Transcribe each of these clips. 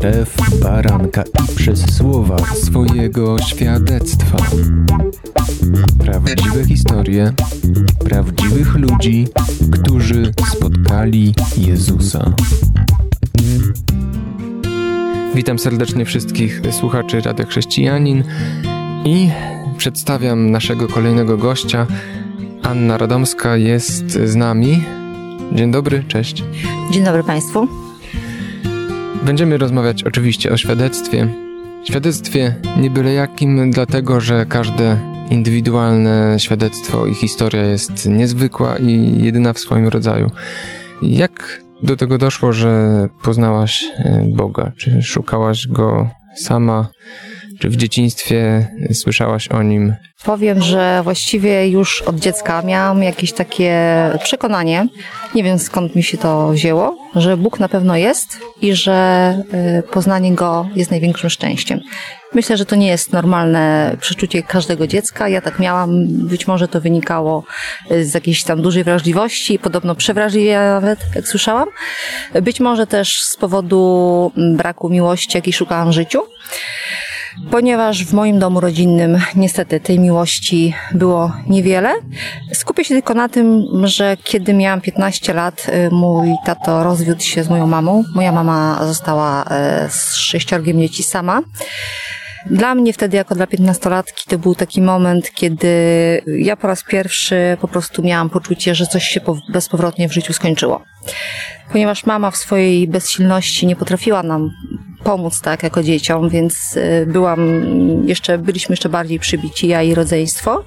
krew baranka i przez słowa swojego świadectwa. Prawdziwe historie prawdziwych ludzi, którzy spotkali Jezusa. Witam serdecznie wszystkich słuchaczy Radia Chrześcijanin i przedstawiam naszego kolejnego gościa. Anna Radomska jest z nami. Dzień dobry, cześć. Dzień dobry Państwu. Będziemy rozmawiać oczywiście o świadectwie. Świadectwie nie byle jakim, dlatego że każde indywidualne świadectwo i historia jest niezwykła i jedyna w swoim rodzaju. Jak do tego doszło, że poznałaś e, Boga? Czy szukałaś go sama? Czy w dzieciństwie słyszałaś o nim? Powiem, że właściwie już od dziecka miałam jakieś takie przekonanie, nie wiem skąd mi się to wzięło, że Bóg na pewno jest i że y, poznanie Go jest największym szczęściem. Myślę, że to nie jest normalne przeczucie każdego dziecka. Ja tak miałam, być może to wynikało y, z jakiejś tam dużej wrażliwości, podobno przewrażliwie nawet, jak słyszałam. Być może też z powodu mm, braku miłości, jakiej szukałam w życiu ponieważ w moim domu rodzinnym niestety tej miłości było niewiele. Skupię się tylko na tym, że kiedy miałam 15 lat, y, mój tato rozwiódł się z moją mamą. Moja mama została y, z sześciorgiem dzieci sama. Dla mnie wtedy, jako dla piętnastolatki, to był taki moment, kiedy ja po raz pierwszy po prostu miałam poczucie, że coś się bezpowrotnie w życiu skończyło. Ponieważ mama w swojej bezsilności nie potrafiła nam pomóc, tak, jako dzieciom, więc y, byłam jeszcze, byliśmy jeszcze bardziej przybici, ja i rodzeństwo.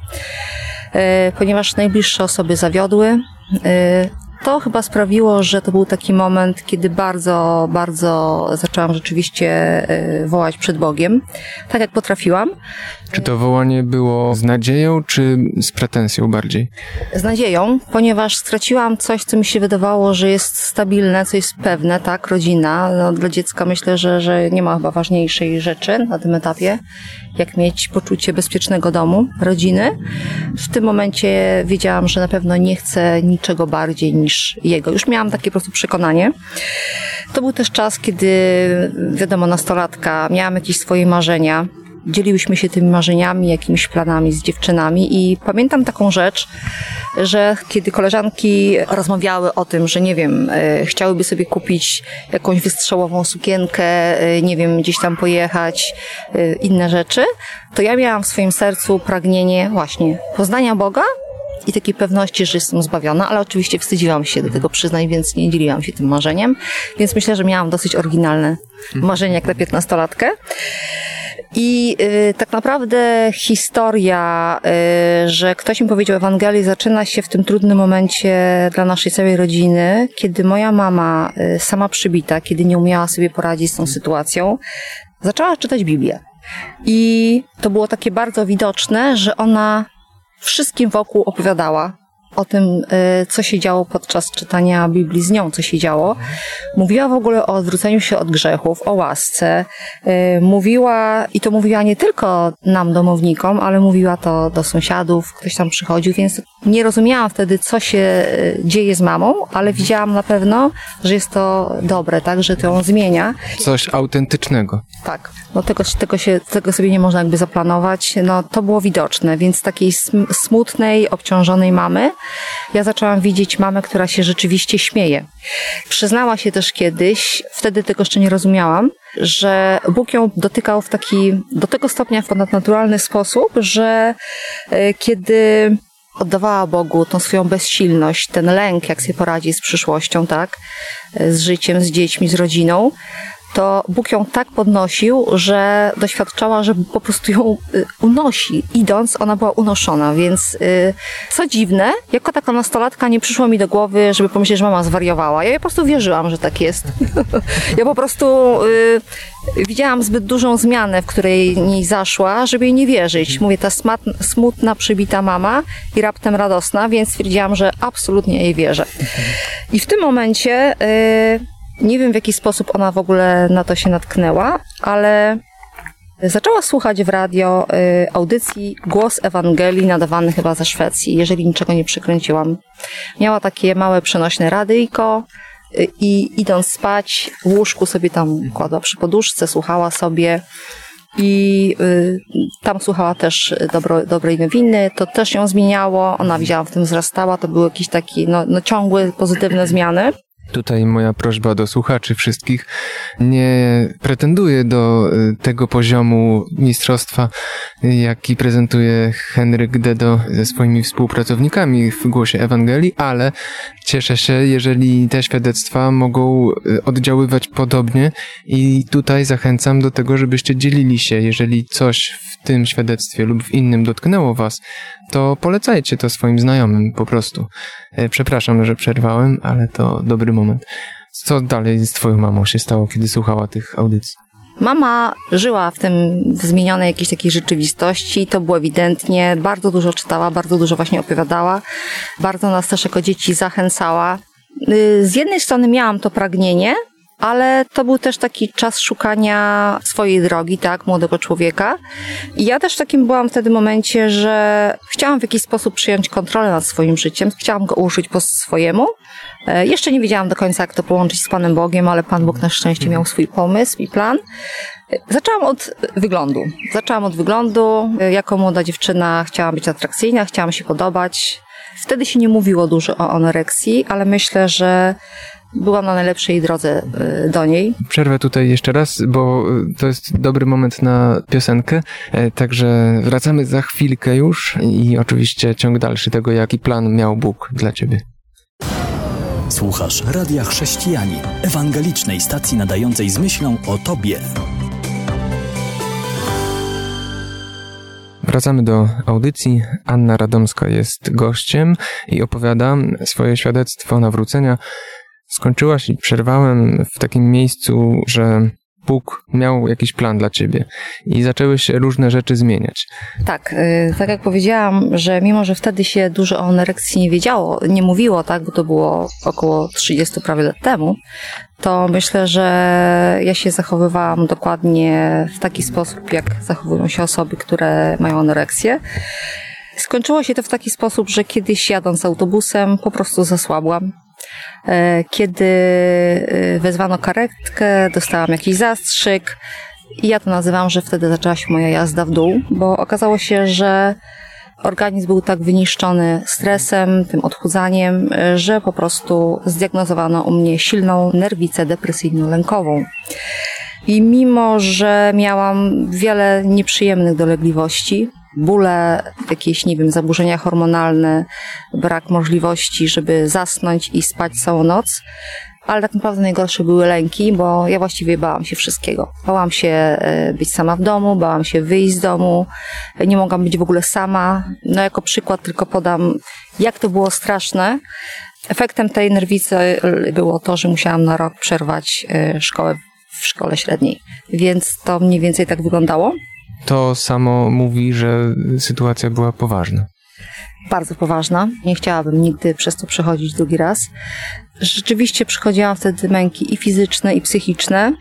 Y, ponieważ najbliższe osoby zawiodły, y, to chyba sprawiło, że to był taki moment, kiedy bardzo, bardzo zaczęłam rzeczywiście wołać przed Bogiem, tak jak potrafiłam. Czy to wołanie było z nadzieją, czy z pretensją bardziej? Z nadzieją, ponieważ straciłam coś, co mi się wydawało, że jest stabilne, co jest pewne, tak, rodzina. No, dla dziecka myślę, że, że nie ma chyba ważniejszej rzeczy na tym etapie, jak mieć poczucie bezpiecznego domu, rodziny. W tym momencie wiedziałam, że na pewno nie chcę niczego bardziej niż jego. Już miałam takie po prostu przekonanie. To był też czas, kiedy, wiadomo, nastolatka, miałam jakieś swoje marzenia, dzieliłyśmy się tymi marzeniami, jakimiś planami z dziewczynami i pamiętam taką rzecz, że kiedy koleżanki rozmawiały o tym, że nie wiem, e, chciałyby sobie kupić jakąś wystrzałową sukienkę, e, nie wiem, gdzieś tam pojechać, e, inne rzeczy, to ja miałam w swoim sercu pragnienie właśnie poznania Boga, i takiej pewności, że jestem zbawiona, ale oczywiście wstydziłam się do tego przyznać, więc nie dzieliłam się tym marzeniem. Więc myślę, że miałam dosyć oryginalne marzenie jak na piętnastolatkę. I y, tak naprawdę historia, y, że ktoś mi powiedział Ewangelii, zaczyna się w tym trudnym momencie dla naszej całej rodziny, kiedy moja mama, y, sama przybita, kiedy nie umiała sobie poradzić z tą sytuacją, zaczęła czytać Biblię. I to było takie bardzo widoczne, że ona wszystkim wokół opowiadała o tym, e, co się działo podczas czytania Biblii z nią, co się działo. Mówiła w ogóle o odwróceniu się od grzechów, o łasce. E, mówiła, i to mówiła nie tylko nam, domownikom, ale mówiła to do sąsiadów, ktoś tam przychodził, więc nie rozumiałam wtedy, co się e, dzieje z mamą, ale widziałam na pewno, że jest to dobre, tak, że to ją zmienia. Coś autentycznego. Tak. No tego, tego, się, tego sobie nie można jakby zaplanować. No to było widoczne, więc takiej smutnej, obciążonej mamy ja zaczęłam widzieć mamę, która się rzeczywiście śmieje. Przyznała się też kiedyś, wtedy tego jeszcze nie rozumiałam, że Bóg ją dotykał w taki, do tego stopnia w ponadnaturalny sposób, że e, kiedy oddawała Bogu tą swoją bezsilność, ten lęk, jak sobie poradzi z przyszłością, tak, e, z życiem, z dziećmi, z rodziną, to Bóg ją tak podnosił, że doświadczała, że po prostu ją y, unosi. Idąc, ona była unoszona, więc y, co dziwne, jako taka nastolatka nie przyszło mi do głowy, żeby pomyśleć, że mama zwariowała. Ja po prostu wierzyłam, że tak jest. ja po prostu y, widziałam zbyt dużą zmianę, w której niej zaszła, żeby jej nie wierzyć. Mówię, ta smutna, przybita mama i raptem radosna, więc stwierdziłam, że absolutnie jej wierzę. I w tym momencie nie wiem w jaki sposób ona w ogóle na to się natknęła, ale zaczęła słuchać w radio y, audycji Głos Ewangelii nadawany chyba ze Szwecji, jeżeli niczego nie przykręciłam. Miała takie małe przenośne radyjko, i idąc spać w łóżku sobie tam kładła przy poduszce, słuchała sobie i y, tam słuchała też dobro, dobrej nowiny, to też ją zmieniało, ona widziała w tym wzrastała, to były jakieś takie no, no ciągłe pozytywne zmiany. Tutaj moja prośba do słuchaczy wszystkich. Nie pretenduję do y, tego poziomu mistrzostwa, jaki prezentuje Henryk Dedo ze swoimi współpracownikami w Głosie Ewangelii, ale cieszę się, jeżeli te świadectwa mogą y, oddziaływać podobnie. I tutaj zachęcam do tego, żebyście dzielili się, jeżeli coś w tym świadectwie lub w innym dotknęło was, to polecajcie to swoim znajomym po prostu. E, przepraszam, że przerwałem, ale to dobry moment. Co dalej z twoją mamą się stało, kiedy słuchała tych audycji? Mama żyła w tym w zmienionej jakiejś takiej rzeczywistości, to było ewidentnie, bardzo dużo czytała, bardzo dużo właśnie opowiadała, bardzo nas też jako dzieci zachęcała. Y, z jednej strony miałam to pragnienie, ale to był też taki czas szukania swojej drogi, tak, młodego człowieka. I ja też takim byłam wtedy momencie, że chciałam w jakiś sposób przyjąć kontrolę nad swoim życiem, chciałam go użyć po swojemu. E, jeszcze nie wiedziałam do końca, jak to połączyć z Panem Bogiem, ale Pan Bóg na szczęście miał swój pomysł i plan. E, zaczęłam od wyglądu. Zaczęłam od wyglądu. E, jako młoda dziewczyna chciałam być atrakcyjna, chciałam się podobać. Wtedy się nie mówiło dużo o anoreksji, ale myślę, że byłam na najlepszej drodze y, do niej. Przerwę tutaj jeszcze raz, bo y, to jest dobry moment na piosenkę, e, także wracamy za chwilkę już i oczywiście ciąg dalszy tego, jaki plan miał Bóg dla ciebie. Słuchasz Radia Chrześcijani, ewangelicznej stacji nadającej z myślą o Tobie. Wracamy do audycji. Anna Radomska jest gościem i opowiada swoje świadectwo nawrócenia skończyła się i przerwałem w takim miejscu, że Bóg miał jakiś plan dla ciebie i zaczęły się różne rzeczy zmieniać. Tak, y, tak jak powiedziałam, że mimo, że wtedy się dużo o anoreksji nie wiedziało, nie mówiło, tak, bo to było około 30 prawie lat temu, to myślę, że ja się zachowywałam dokładnie w taki sposób, jak zachowują się osoby, które mają anoreksję. Skończyło się to w taki sposób, że kiedyś jadąc autobusem po prostu zasłabłam kiedy e, wezwano karetkę, dostałam jakiś zastrzyk i ja to nazywam, że wtedy zaczęła się moja jazda w dół, bo okazało się, że organizm był tak wyniszczony stresem, tym odchudzaniem, e, że po prostu zdiagnozowano u mnie silną nerwicę depresyjno-lękową. I mimo, że miałam wiele nieprzyjemnych dolegliwości, bóle, jakieś, nie wiem, zaburzenia hormonalne, brak możliwości, żeby zasnąć i spać całą noc. Ale tak naprawdę najgorsze były lęki, bo ja właściwie bałam się wszystkiego. Bałam się e, być sama w domu, bałam się wyjść z domu, nie mogłam być w ogóle sama. No jako przykład tylko podam, jak to było straszne. Efektem tej nerwicy było to, że musiałam na rok przerwać e, szkołę w szkole średniej. Więc to mniej więcej tak wyglądało to samo mówi, że sytuacja była poważna. Bardzo poważna. Nie chciałabym nigdy przez to przechodzić drugi raz. Rzeczywiście przychodziłam wtedy męki i fizyczne, i psychiczne.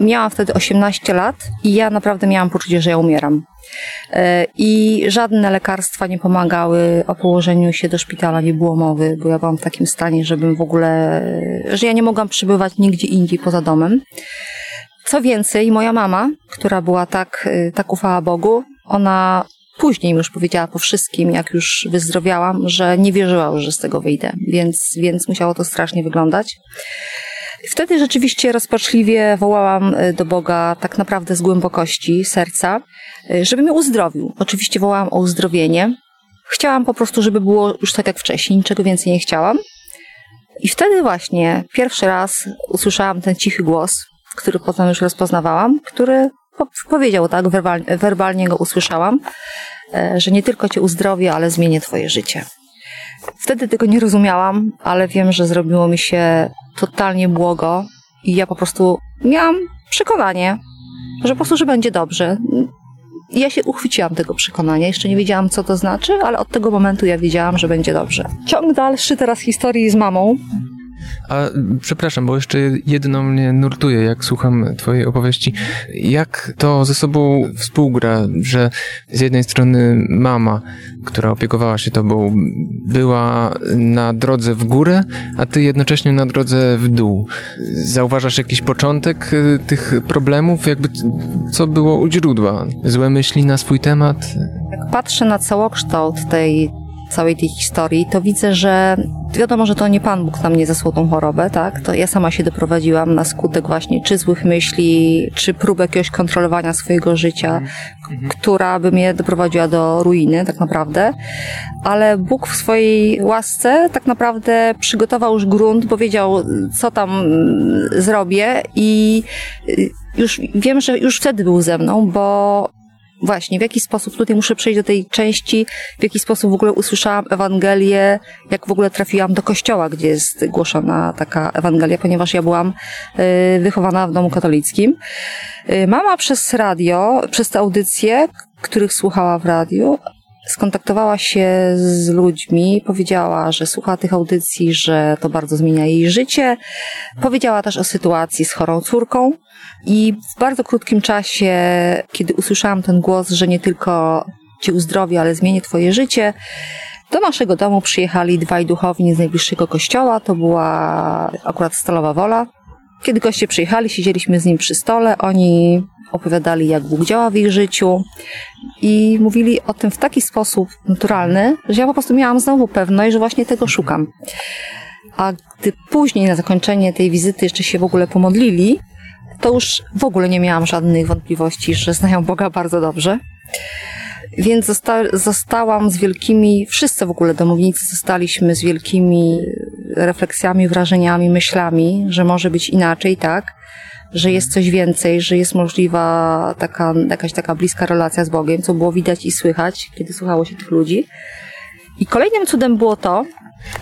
Miałam wtedy 18 lat i ja naprawdę miałam poczucie, że ja umieram. E, I żadne lekarstwa nie pomagały, o położeniu się do szpitala nie było mowy, bo ja byłam w takim stanie, żebym w ogóle, że ja nie mogłam przybywać nigdzie indziej poza domem. Co więcej, moja mama, która była tak, y, tak ufała Bogu, ona później już powiedziała po wszystkim, jak już wyzdrowiałam, że nie wierzyła że z tego wyjdę, więc, więc musiało to strasznie wyglądać. Wtedy rzeczywiście rozpaczliwie wołałam y, do Boga tak naprawdę z głębokości serca, y, żeby mnie uzdrowił. Oczywiście wołałam o uzdrowienie. Chciałam po prostu, żeby było już tak jak wcześniej, niczego więcej nie chciałam. I wtedy właśnie pierwszy raz usłyszałam ten cichy głos, który potem już rozpoznawałam, który powiedział tak, werbalnie, go usłyszałam, e, że nie tylko cię uzdrowię, ale zmienię twoje życie. Wtedy tego nie rozumiałam, ale wiem, że zrobiło mi się totalnie błogo i ja po prostu miałam przekonanie, że po prostu, że będzie dobrze. Ja się uchwyciłam tego przekonania. Jeszcze nie wiedziałam, co to znaczy, ale od tego momentu ja wiedziałam, że będzie dobrze. Ciąg dalszy teraz historii z mamą A przepraszam, bo jeszcze jedno mnie nurtuje, jak słucham twojej opowieści. Jak to ze sobą współgra, że z jednej strony mama, która opiekowała się tobą, była na drodze w górę, a ty jednocześnie na drodze w dół. Zauważasz jakiś początek y, tych problemów? Jakby co było u źródła? Złe myśli na swój temat? Jak patrzę na całokształt tej całej tej historii, to widzę, że wiadomo, że to nie Pan Bóg na mnie zesłał tą chorobę, tak? To ja sama się doprowadziłam na skutek właśnie czy złych myśli, czy prób jakiegoś kontrolowania swojego życia, która by mnie doprowadziła do ruiny tak naprawdę. Ale Bóg w swojej łasce tak naprawdę przygotował już grunt, bo wiedział, co tam mm, zrobię i y, już wiem, że już wtedy był ze mną, bo Właśnie, w jaki sposób, tutaj muszę przejść do tej części, w jaki sposób w ogóle usłyszałam Ewangelię, jak w ogóle trafiłam do kościoła, gdzie jest głoszona taka Ewangelia, ponieważ ja byłam y, wychowana w domu katolickim. Y, mama przez radio, przez te audycje, których słuchała w radiu, skontaktowała się z ludźmi, powiedziała, że słucha tych audycji, że to bardzo zmienia jej życie. Powiedziała też o sytuacji z chorą córką i w bardzo krótkim czasie, kiedy usłyszałam ten głos, że nie tylko cię uzdrowi, ale zmieni twoje życie, do naszego domu przyjechali dwaj duchowni z najbliższego kościoła. To była akurat Stalowa Wola. Kiedy goście przyjechali, siedzieliśmy z nim przy stole. Oni opowiadali, jak Bóg działa w ich życiu i mówili o tym w taki sposób naturalny, że ja po prostu miałam znowu pewność, że właśnie tego szukam. A gdy później na zakończenie tej wizyty jeszcze się w ogóle pomodlili, to już w ogóle nie miałam żadnych wątpliwości, że znają Boga bardzo dobrze. Więc zosta zostałam z wielkimi, wszyscy w ogóle domownicy zostaliśmy z wielkimi refleksjami, wrażeniami, myślami, że może być inaczej, tak? Że jest coś więcej, że jest możliwa taka, jakaś taka bliska relacja z Bogiem, co było widać i słychać, kiedy słuchało się tych ludzi. I kolejnym cudem było to.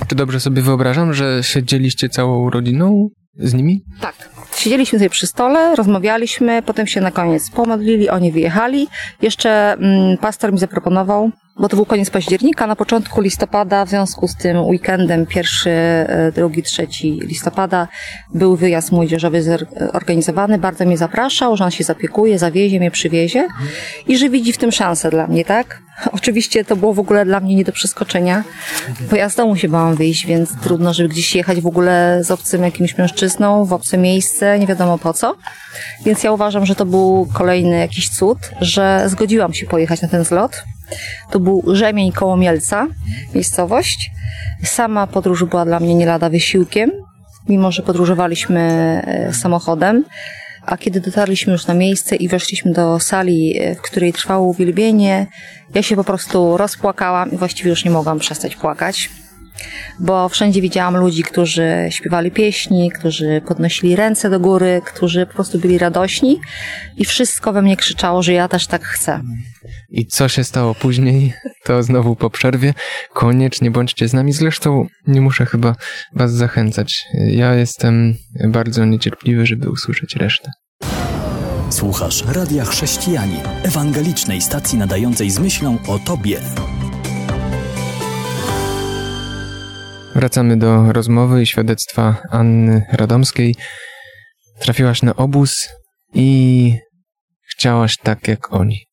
Czy dobrze sobie wyobrażam, że siedzieliście całą rodziną z nimi? Tak. Siedzieliśmy sobie przy stole, rozmawialiśmy, potem się na koniec pomodlili, oni wyjechali. Jeszcze mm, pastor mi zaproponował, bo to był koniec października, na początku listopada, w związku z tym weekendem, pierwszy, e, drugi, trzeci listopada, był wyjazd młodzieżowy zorganizowany, bardzo mnie zapraszał, że on się zapiekuje, zawiezie mnie, przywiezie i że widzi w tym szansę dla mnie, tak? Oczywiście to było w ogóle dla mnie nie do przeskoczenia, bo ja z domu się bałam wyjść, więc trudno, żeby gdzieś jechać w ogóle z obcym jakimś mężczyzną, w obce miejsce, nie wiadomo po co. Więc ja uważam, że to był kolejny jakiś cud, że zgodziłam się pojechać na ten zlot. To był Rzemień koło Mielca, miejscowość. Sama podróż była dla mnie nie lada wysiłkiem, mimo że podróżowaliśmy e, samochodem. A kiedy dotarliśmy już na miejsce i weszliśmy do sali, e, w której trwało uwielbienie, ja się po prostu rozpłakałam i właściwie już nie mogłam przestać płakać bo wszędzie widziałam ludzi, którzy śpiewali pieśni, którzy podnosili ręce do góry, którzy po prostu byli radośni i wszystko we mnie krzyczało, że ja też tak chcę. I co się stało później, to znowu po przerwie. Koniecznie bądźcie z nami. Zresztą nie muszę chyba was zachęcać. Ja jestem bardzo niecierpliwy, żeby usłyszeć resztę. Słuchasz Radia Chrześcijani, ewangelicznej stacji nadającej z myślą o Tobie. Wracamy do rozmowy i świadectwa Anny Radomskiej. Trafiłaś na obóz i chciałaś tak jak oni.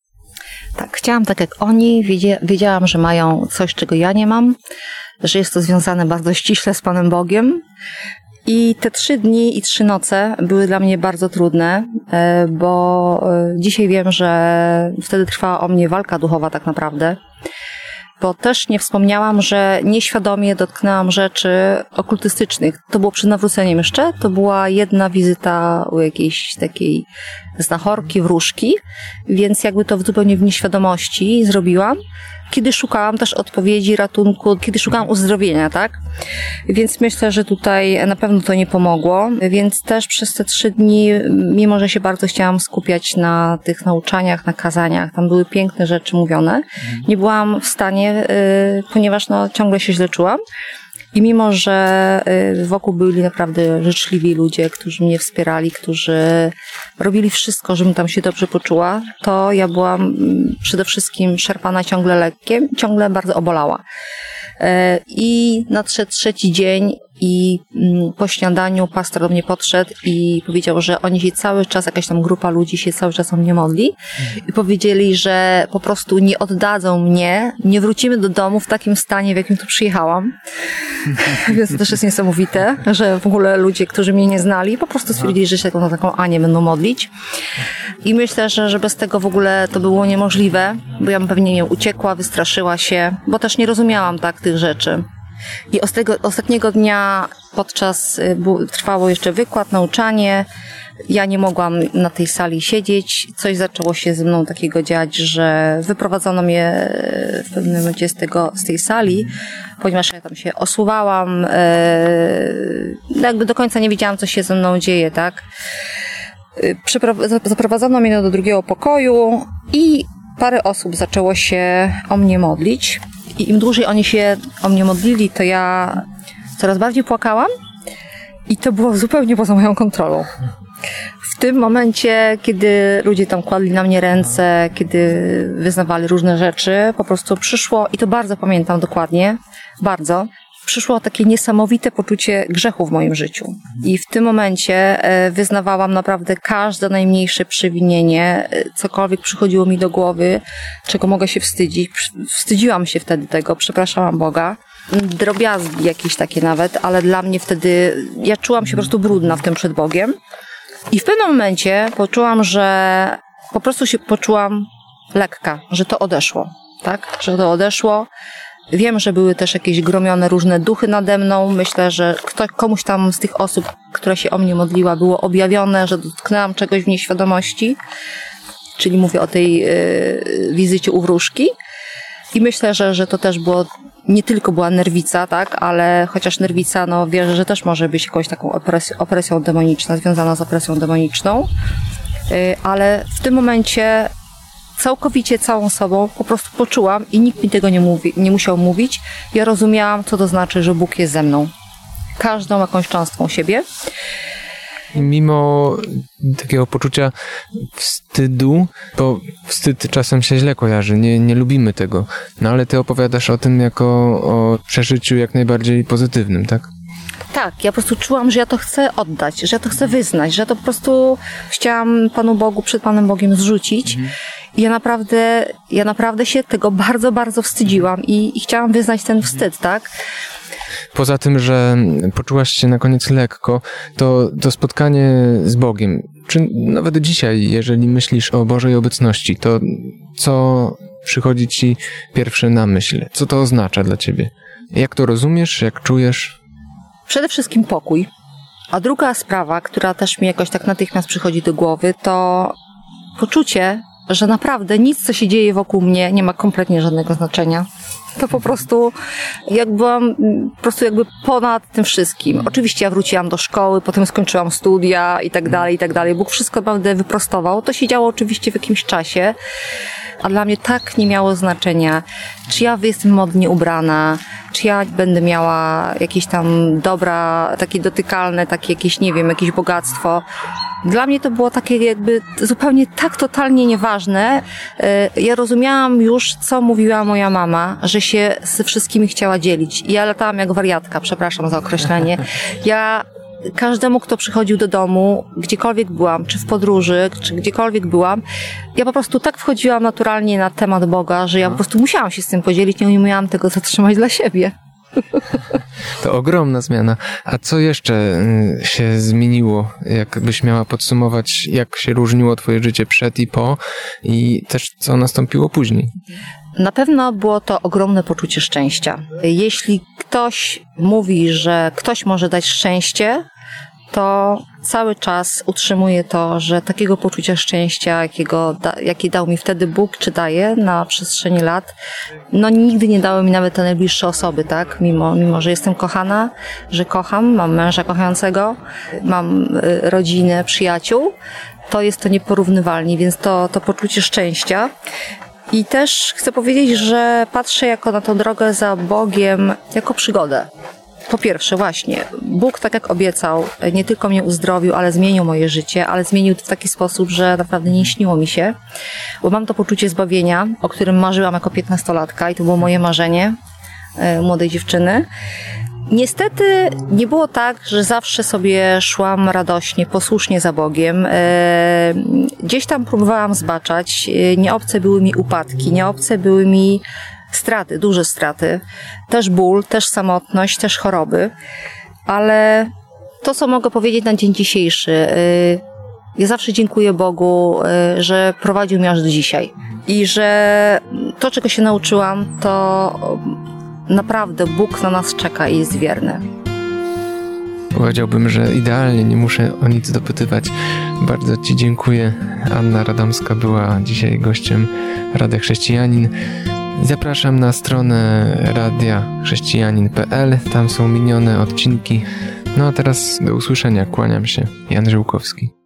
Tak, chciałam tak jak oni. Wiedziałam, że mają coś, czego ja nie mam, że jest to związane bardzo ściśle z Panem Bogiem. I te trzy dni i trzy noce były dla mnie bardzo trudne, e, bo e, dzisiaj wiem, że wtedy trwała o mnie walka duchowa tak naprawdę bo też nie wspomniałam, że nieświadomie dotknęłam rzeczy okultystycznych. To było przed nawróceniem jeszcze, to była jedna wizyta u jakiejś takiej znachorki, wróżki, więc jakby to zupełnie w nieświadomości zrobiłam kiedy szukałam też odpowiedzi, ratunku, kiedy szukałam uzdrowienia, tak? Więc myślę, że tutaj na pewno to nie pomogło, więc też przez te trzy dni, mimo że się bardzo chciałam skupiać na tych nauczaniach, na kazaniach, tam były piękne rzeczy mówione, nie byłam w stanie, y, ponieważ no, ciągle się źle czułam. I mimo, że y, wokół byli naprawdę życzliwi ludzie, którzy mnie wspierali, którzy robili wszystko, żebym tam się dobrze poczuła, to ja byłam mm, przede wszystkim szarpana ciągle lekkiem, ciągle bardzo obolała. E, I nadszedł trzeci dzień i mm, po śniadaniu pastor do mnie podszedł i powiedział, że oni się cały czas, jakaś tam grupa ludzi się cały czas o mnie modli i powiedzieli, że po prostu nie oddadzą mnie, nie wrócimy do domu w takim stanie, w jakim tu przyjechałam. Więc to też jest niesamowite, że w ogóle ludzie, którzy mnie nie znali, po prostu stwierdzili, że się na taką Anię będą modlić. I myślę, że, że bez tego w ogóle to było niemożliwe, bo ja bym pewnie nie uciekła, wystraszyła się, bo też nie rozumiałam tak tych rzeczy. I ostatniego, ostatniego dnia podczas y, trwało jeszcze wykład, nauczanie. Ja nie mogłam na tej sali siedzieć. Coś zaczęło się ze mną takiego dziać, że wyprowadzono mnie y, w pewnym momencie z, tego, z tej sali, ponieważ ja tam się osuwałam. Y, jakby do końca nie wiedziałam, co się ze mną dzieje, tak? Zaprowadzono mnie do drugiego pokoju i parę osób zaczęło się o mnie modlić. I im dłużej oni się o mnie modlili, to ja coraz bardziej płakałam i to było zupełnie poza moją kontrolą. W tym momencie, kiedy ludzie tam kładli na mnie ręce, kiedy wyznawali różne rzeczy, po prostu przyszło, i to bardzo pamiętam dokładnie, bardzo, przyszło takie niesamowite poczucie grzechu w moim życiu. I w tym momencie e, wyznawałam naprawdę każde najmniejsze przewinienie, e, cokolwiek przychodziło mi do głowy, czego mogę się wstydzić. Wstydziłam się wtedy tego, przepraszałam Boga. Drobiazgi jakieś takie nawet, ale dla mnie wtedy, ja czułam się po prostu brudna w tym przed Bogiem. I w pewnym momencie poczułam, że po prostu się poczułam lekka, że to odeszło. Tak? Że to odeszło Wiem, że były też jakieś gromione różne duchy nade mną. Myślę, że ktoś, komuś tam z tych osób, która się o mnie modliła, było objawione, że dotknęłam czegoś w nieświadomości. Czyli mówię o tej y, wizycie u wróżki. I myślę, że, że to też było, nie tylko była nerwica, tak, ale chociaż nerwica, no wierzę, że też może być jakąś taką opresją, opresją demoniczną, związana z opresją demoniczną. Y, ale w tym momencie całkowicie całą sobą po prostu poczułam i nikt mi tego nie, mówi, nie musiał mówić. Ja rozumiałam, co to znaczy, że Bóg jest ze mną. Każdą jakąś cząstką siebie. Mimo takiego poczucia wstydu, bo wstyd czasem się źle kojarzy, nie, nie lubimy tego. No ale ty opowiadasz o tym jako o przeżyciu jak najbardziej pozytywnym, tak? Tak, ja po prostu czułam, że ja to chcę oddać, że ja to chcę wyznać, że to po prostu chciałam Panu Bogu, przed Panem Bogiem zrzucić. Mhm. Ja naprawdę, ja naprawdę się tego bardzo, bardzo wstydziłam i, i chciałam wyznać ten wstyd, tak? Poza tym, że poczułaś się na koniec lekko, to, to spotkanie z Bogiem, czy nawet dzisiaj, jeżeli myślisz o Bożej obecności, to co przychodzi ci pierwsze na myśl? Co to oznacza dla ciebie? Jak to rozumiesz, jak czujesz? Przede wszystkim pokój. A druga sprawa, która też mi jakoś tak natychmiast przychodzi do głowy, to poczucie, że naprawdę nic, co się dzieje wokół mnie, nie ma kompletnie żadnego znaczenia. To po prostu, jak byłam po prostu jakby ponad tym wszystkim. Oczywiście ja wróciłam do szkoły, potem skończyłam studia i tak dalej, i tak dalej. Bóg wszystko naprawdę wyprostował. To się działo oczywiście w jakimś czasie, a dla mnie tak nie miało znaczenia, czy ja jestem modnie ubrana, czy ja będę miała jakieś tam dobra, takie dotykalne, takie jakieś, nie wiem, jakieś bogactwo. Dla mnie to było takie jakby zupełnie tak totalnie nieważne. E, ja rozumiałam już, co mówiła moja mama, że się ze wszystkimi chciała dzielić. Ja latałam jak wariatka, przepraszam za określenie. Ja każdemu, kto przychodził do domu, gdziekolwiek byłam, czy w podróży, czy gdziekolwiek byłam, ja po prostu tak wchodziłam naturalnie na temat Boga, że ja po prostu musiałam się z tym podzielić, nie umiałam tego zatrzymać dla siebie. To ogromna zmiana. A co jeszcze y, się zmieniło? Jakbyś miała podsumować, jak się różniło Twoje życie przed i po, i też co nastąpiło później? Na pewno było to ogromne poczucie szczęścia. Jeśli ktoś mówi, że ktoś może dać szczęście, to cały czas utrzymuję to, że takiego poczucia szczęścia, jakiego, jaki dał mi wtedy Bóg, czy daje na przestrzeni lat, no nigdy nie dały mi nawet te najbliższe osoby, tak? Mimo, mimo że jestem kochana, że kocham, mam męża kochającego, mam y, rodzinę, przyjaciół, to jest to nieporównywalnie, więc to, to poczucie szczęścia i też chcę powiedzieć, że patrzę jako na tą drogę za Bogiem jako przygodę. Po pierwsze, właśnie, Bóg, tak jak obiecał, nie tylko mnie uzdrowił, ale zmienił moje życie, ale zmienił w taki sposób, że naprawdę nie śniło mi się, bo mam to poczucie zbawienia, o którym marzyłam jako piętnastolatka i to było moje marzenie, e, młodej dziewczyny. Niestety nie było tak, że zawsze sobie szłam radośnie, posłusznie za Bogiem. E, gdzieś tam próbowałam zbaczać. E, nieobce były mi upadki, nieobce były mi straty, duże straty. Też ból, też samotność, też choroby. Ale to, co mogę powiedzieć na dzień dzisiejszy, e, ja zawsze dziękuję Bogu, że prowadził mnie aż do dzisiaj. I że to, czego się nauczyłam, to naprawdę Bóg na nas czeka i jest wierny. Powiedziałbym, że idealnie, nie muszę o nic dopytywać. Bardzo Ci dziękuję. Anna Radomska była dzisiaj gościem Rady Chrześcijanin. Zapraszam na stronę radiachrześcijanin.pl. Tam są minione odcinki. No a teraz do usłyszenia. Kłaniam się. Jan Żyłkowski.